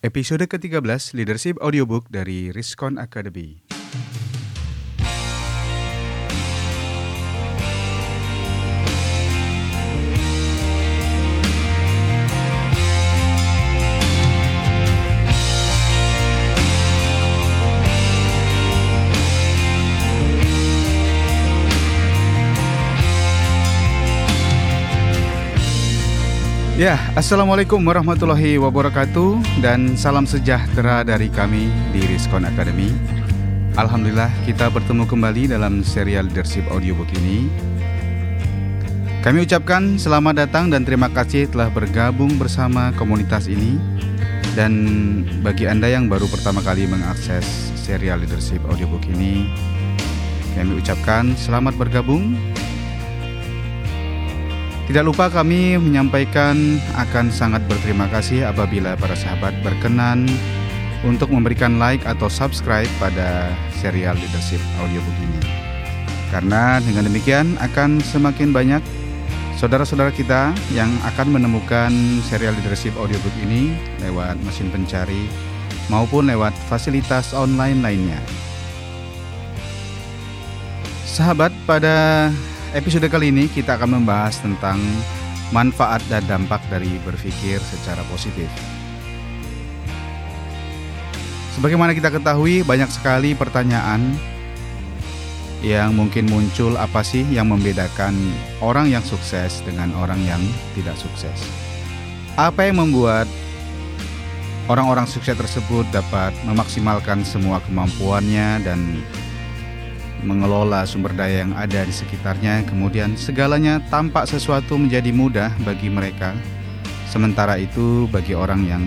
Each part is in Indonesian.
Episode ke-13 Leadership Audiobook dari Riskon Academy. Ya, Assalamualaikum warahmatullahi wabarakatuh dan salam sejahtera dari kami di Riskon Academy. Alhamdulillah kita bertemu kembali dalam serial leadership audiobook ini. Kami ucapkan selamat datang dan terima kasih telah bergabung bersama komunitas ini. Dan bagi Anda yang baru pertama kali mengakses serial leadership audiobook ini, kami ucapkan selamat bergabung tidak lupa kami menyampaikan akan sangat berterima kasih apabila para sahabat berkenan untuk memberikan like atau subscribe pada serial leadership audiobook ini. Karena dengan demikian akan semakin banyak saudara-saudara kita yang akan menemukan serial leadership audiobook ini lewat mesin pencari maupun lewat fasilitas online lainnya. Sahabat, pada Episode kali ini kita akan membahas tentang manfaat dan dampak dari berpikir secara positif. Sebagaimana kita ketahui, banyak sekali pertanyaan yang mungkin muncul apa sih yang membedakan orang yang sukses dengan orang yang tidak sukses. Apa yang membuat orang-orang sukses tersebut dapat memaksimalkan semua kemampuannya dan mengelola sumber daya yang ada di sekitarnya, kemudian segalanya tampak sesuatu menjadi mudah bagi mereka. Sementara itu, bagi orang yang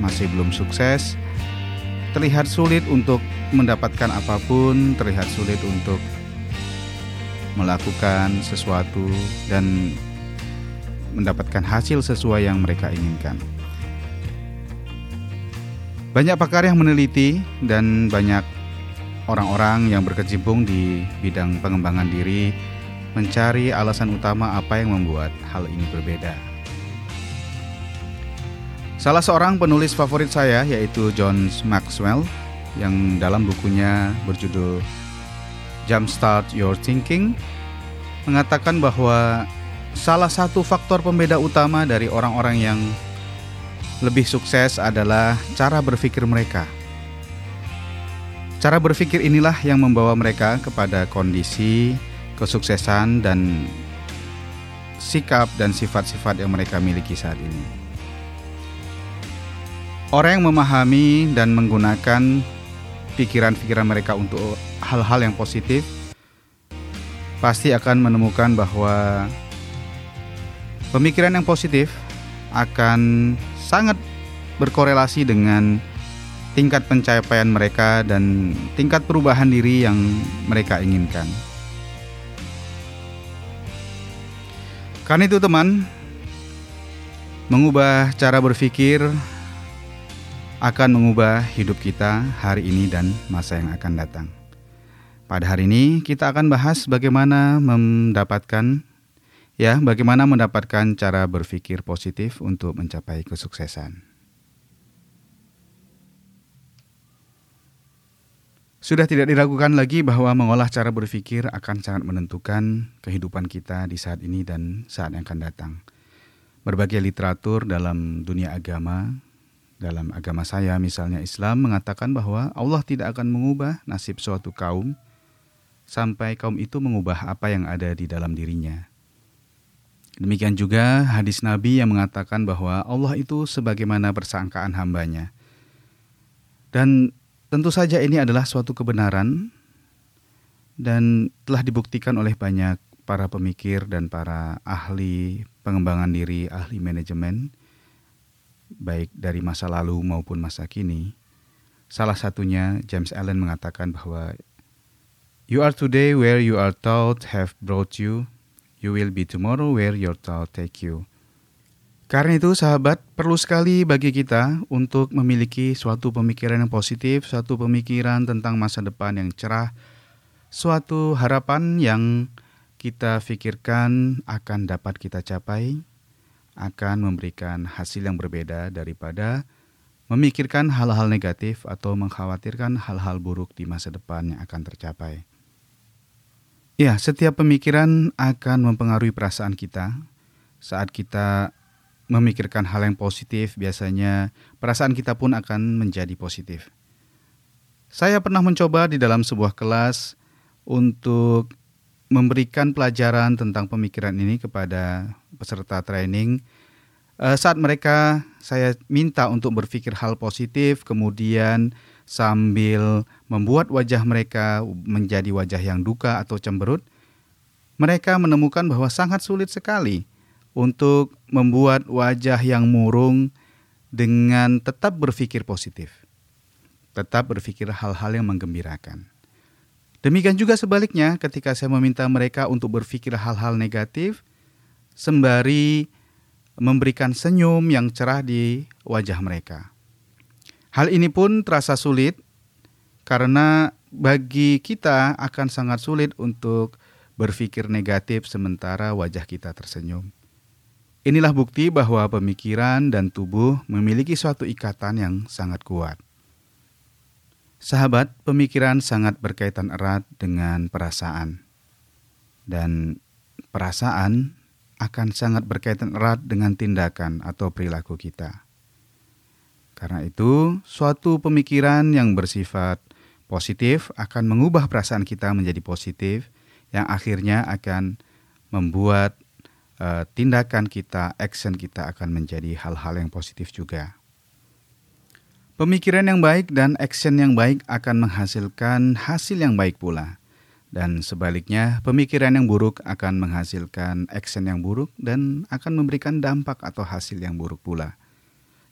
masih belum sukses, terlihat sulit untuk mendapatkan apa pun, terlihat sulit untuk melakukan sesuatu dan mendapatkan hasil sesuai yang mereka inginkan. Banyak pakar yang meneliti dan banyak orang-orang yang berkecimpung di bidang pengembangan diri mencari alasan utama apa yang membuat hal ini berbeda. Salah seorang penulis favorit saya yaitu John Maxwell yang dalam bukunya berjudul Jumpstart Your Thinking mengatakan bahwa salah satu faktor pembeda utama dari orang-orang yang lebih sukses adalah cara berpikir mereka. Cara berpikir inilah yang membawa mereka kepada kondisi kesuksesan dan sikap dan sifat-sifat yang mereka miliki saat ini. Orang yang memahami dan menggunakan pikiran-pikiran mereka untuk hal-hal yang positif pasti akan menemukan bahwa pemikiran yang positif akan sangat berkorelasi dengan tingkat pencapaian mereka dan tingkat perubahan diri yang mereka inginkan. Karena itu teman, mengubah cara berpikir akan mengubah hidup kita hari ini dan masa yang akan datang. Pada hari ini kita akan bahas bagaimana mendapatkan ya, bagaimana mendapatkan cara berpikir positif untuk mencapai kesuksesan. Sudah tidak diragukan lagi bahwa mengolah cara berpikir akan sangat menentukan kehidupan kita di saat ini dan saat yang akan datang. Berbagai literatur dalam dunia agama, dalam agama saya misalnya Islam mengatakan bahwa Allah tidak akan mengubah nasib suatu kaum sampai kaum itu mengubah apa yang ada di dalam dirinya. Demikian juga hadis Nabi yang mengatakan bahwa Allah itu sebagaimana persangkaan hambanya. Dan Tentu saja ini adalah suatu kebenaran dan telah dibuktikan oleh banyak para pemikir dan para ahli pengembangan diri, ahli manajemen, baik dari masa lalu maupun masa kini. Salah satunya James Allen mengatakan bahwa You are today where you are taught have brought you, you will be tomorrow where your thought take you. Karena itu sahabat perlu sekali bagi kita untuk memiliki suatu pemikiran yang positif, suatu pemikiran tentang masa depan yang cerah, suatu harapan yang kita pikirkan akan dapat kita capai, akan memberikan hasil yang berbeda daripada memikirkan hal-hal negatif atau mengkhawatirkan hal-hal buruk di masa depan yang akan tercapai. Ya, setiap pemikiran akan mempengaruhi perasaan kita. Saat kita memikirkan hal yang positif, biasanya perasaan kita pun akan menjadi positif. Saya pernah mencoba di dalam sebuah kelas untuk memberikan pelajaran tentang pemikiran ini kepada peserta training uh, saat mereka saya minta untuk berpikir hal positif, kemudian sambil membuat wajah mereka menjadi wajah yang duka atau cemberut, mereka menemukan bahwa sangat sulit sekali untuk membuat wajah yang murung dengan tetap berpikir positif, tetap berpikir hal-hal yang menggembirakan. Demikian juga sebaliknya, ketika saya meminta mereka untuk berpikir hal-hal negatif, sembari memberikan senyum yang cerah di wajah mereka. Hal ini pun terasa sulit karena bagi kita akan sangat sulit untuk berpikir negatif sementara wajah kita tersenyum. Inilah bukti bahwa pemikiran dan tubuh memiliki suatu ikatan yang sangat kuat. Sahabat, pemikiran sangat berkaitan erat dengan perasaan. Dan perasaan akan sangat berkaitan erat dengan tindakan atau perilaku kita. Karena itu, suatu pemikiran yang bersifat positif akan mengubah perasaan kita menjadi positif, yang akhirnya akan membuat uh, tindakan kita, action kita akan menjadi hal-hal yang positif juga. Pemikiran yang baik dan action yang baik akan menghasilkan hasil yang baik pula. Dan sebaliknya, pemikiran yang buruk akan menghasilkan action yang buruk dan akan memberikan dampak atau hasil yang buruk pula.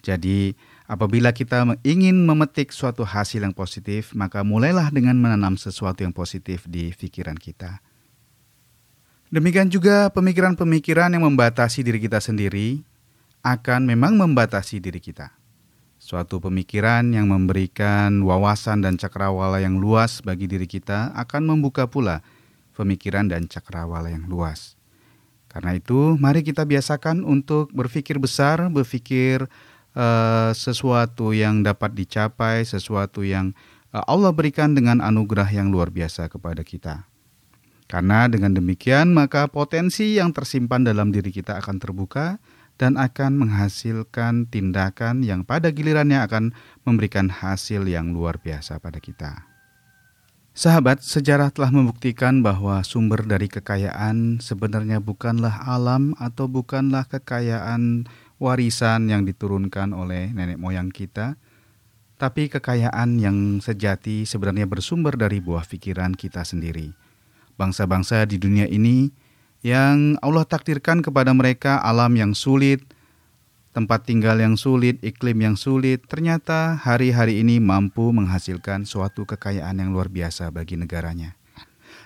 Jadi, apabila kita ingin memetik suatu hasil yang positif, maka mulailah dengan menanam sesuatu yang positif di pikiran kita. Demikian juga pemikiran-pemikiran yang membatasi diri kita sendiri akan memang membatasi diri kita. Suatu pemikiran yang memberikan wawasan dan cakrawala yang luas bagi diri kita akan membuka pula pemikiran dan cakrawala yang luas. Karena itu, mari kita biasakan untuk berpikir besar, berpikir uh, sesuatu yang dapat dicapai, sesuatu yang uh, Allah berikan dengan anugerah yang luar biasa kepada kita. Karena dengan demikian, maka potensi yang tersimpan dalam diri kita akan terbuka dan akan menghasilkan tindakan yang pada gilirannya akan memberikan hasil yang luar biasa pada kita. Sahabat, sejarah telah membuktikan bahwa sumber dari kekayaan sebenarnya bukanlah alam atau bukanlah kekayaan warisan yang diturunkan oleh nenek moyang kita, tapi kekayaan yang sejati sebenarnya bersumber dari buah pikiran kita sendiri. Bangsa-bangsa di dunia ini yang Allah takdirkan kepada mereka alam yang sulit, tempat tinggal yang sulit, iklim yang sulit, ternyata hari-hari ini mampu menghasilkan suatu kekayaan yang luar biasa bagi negaranya.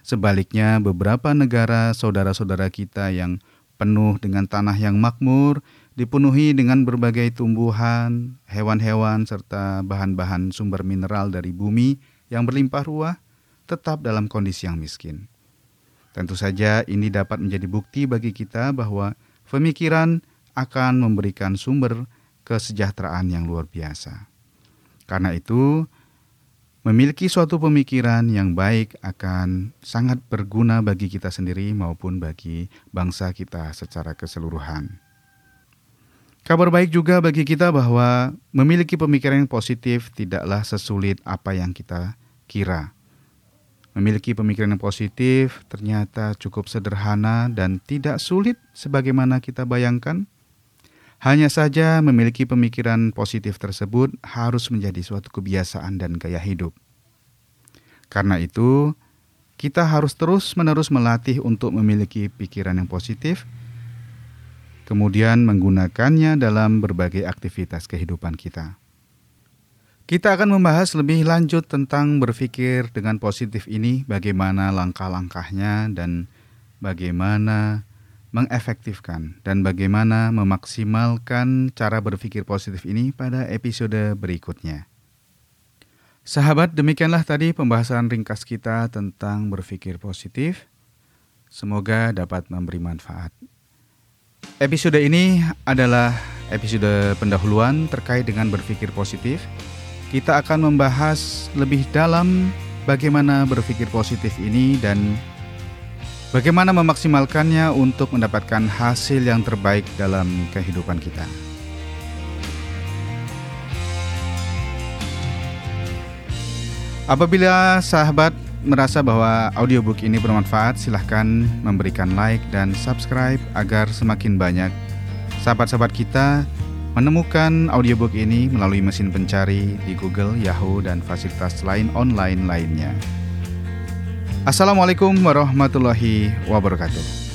Sebaliknya, beberapa negara saudara-saudara kita yang penuh dengan tanah yang makmur, dipenuhi dengan berbagai tumbuhan, hewan-hewan, serta bahan-bahan sumber mineral dari bumi yang berlimpah ruah, tetap dalam kondisi yang miskin. Tentu saja ini dapat menjadi bukti bagi kita bahwa pemikiran akan memberikan sumber kesejahteraan yang luar biasa. Karena itu, memiliki suatu pemikiran yang baik akan sangat berguna bagi kita sendiri maupun bagi bangsa kita secara keseluruhan. Kabar baik juga bagi kita bahwa memiliki pemikiran yang positif tidaklah sesulit apa yang kita kira. Memiliki pemikiran yang positif ternyata cukup sederhana dan tidak sulit sebagaimana kita bayangkan. Hanya saja memiliki pemikiran positif tersebut harus menjadi suatu kebiasaan dan gaya hidup. Karena itu, kita harus terus-menerus melatih untuk memiliki pikiran yang positif, kemudian menggunakannya dalam berbagai aktivitas kehidupan kita. Kita akan membahas lebih lanjut tentang berpikir dengan positif ini, bagaimana langkah-langkahnya dan bagaimana mengefektifkan dan bagaimana memaksimalkan cara berpikir positif ini pada episode berikutnya. Sahabat, demikianlah tadi pembahasan ringkas kita tentang berpikir positif. Semoga dapat memberi manfaat. Episode ini adalah episode pendahuluan terkait dengan berpikir positif. Kita akan membahas lebih dalam bagaimana berpikir positif ini dan bagaimana memaksimalkannya untuk mendapatkan hasil yang terbaik dalam kehidupan kita. Apabila sahabat merasa bahwa audiobook ini bermanfaat, silahkan memberikan like dan subscribe agar semakin banyak sahabat-sahabat kita menemukan audiobook ini melalui mesin pencari di Google, Yahoo, dan fasilitas lain online lainnya. Assalamualaikum warahmatullahi wabarakatuh.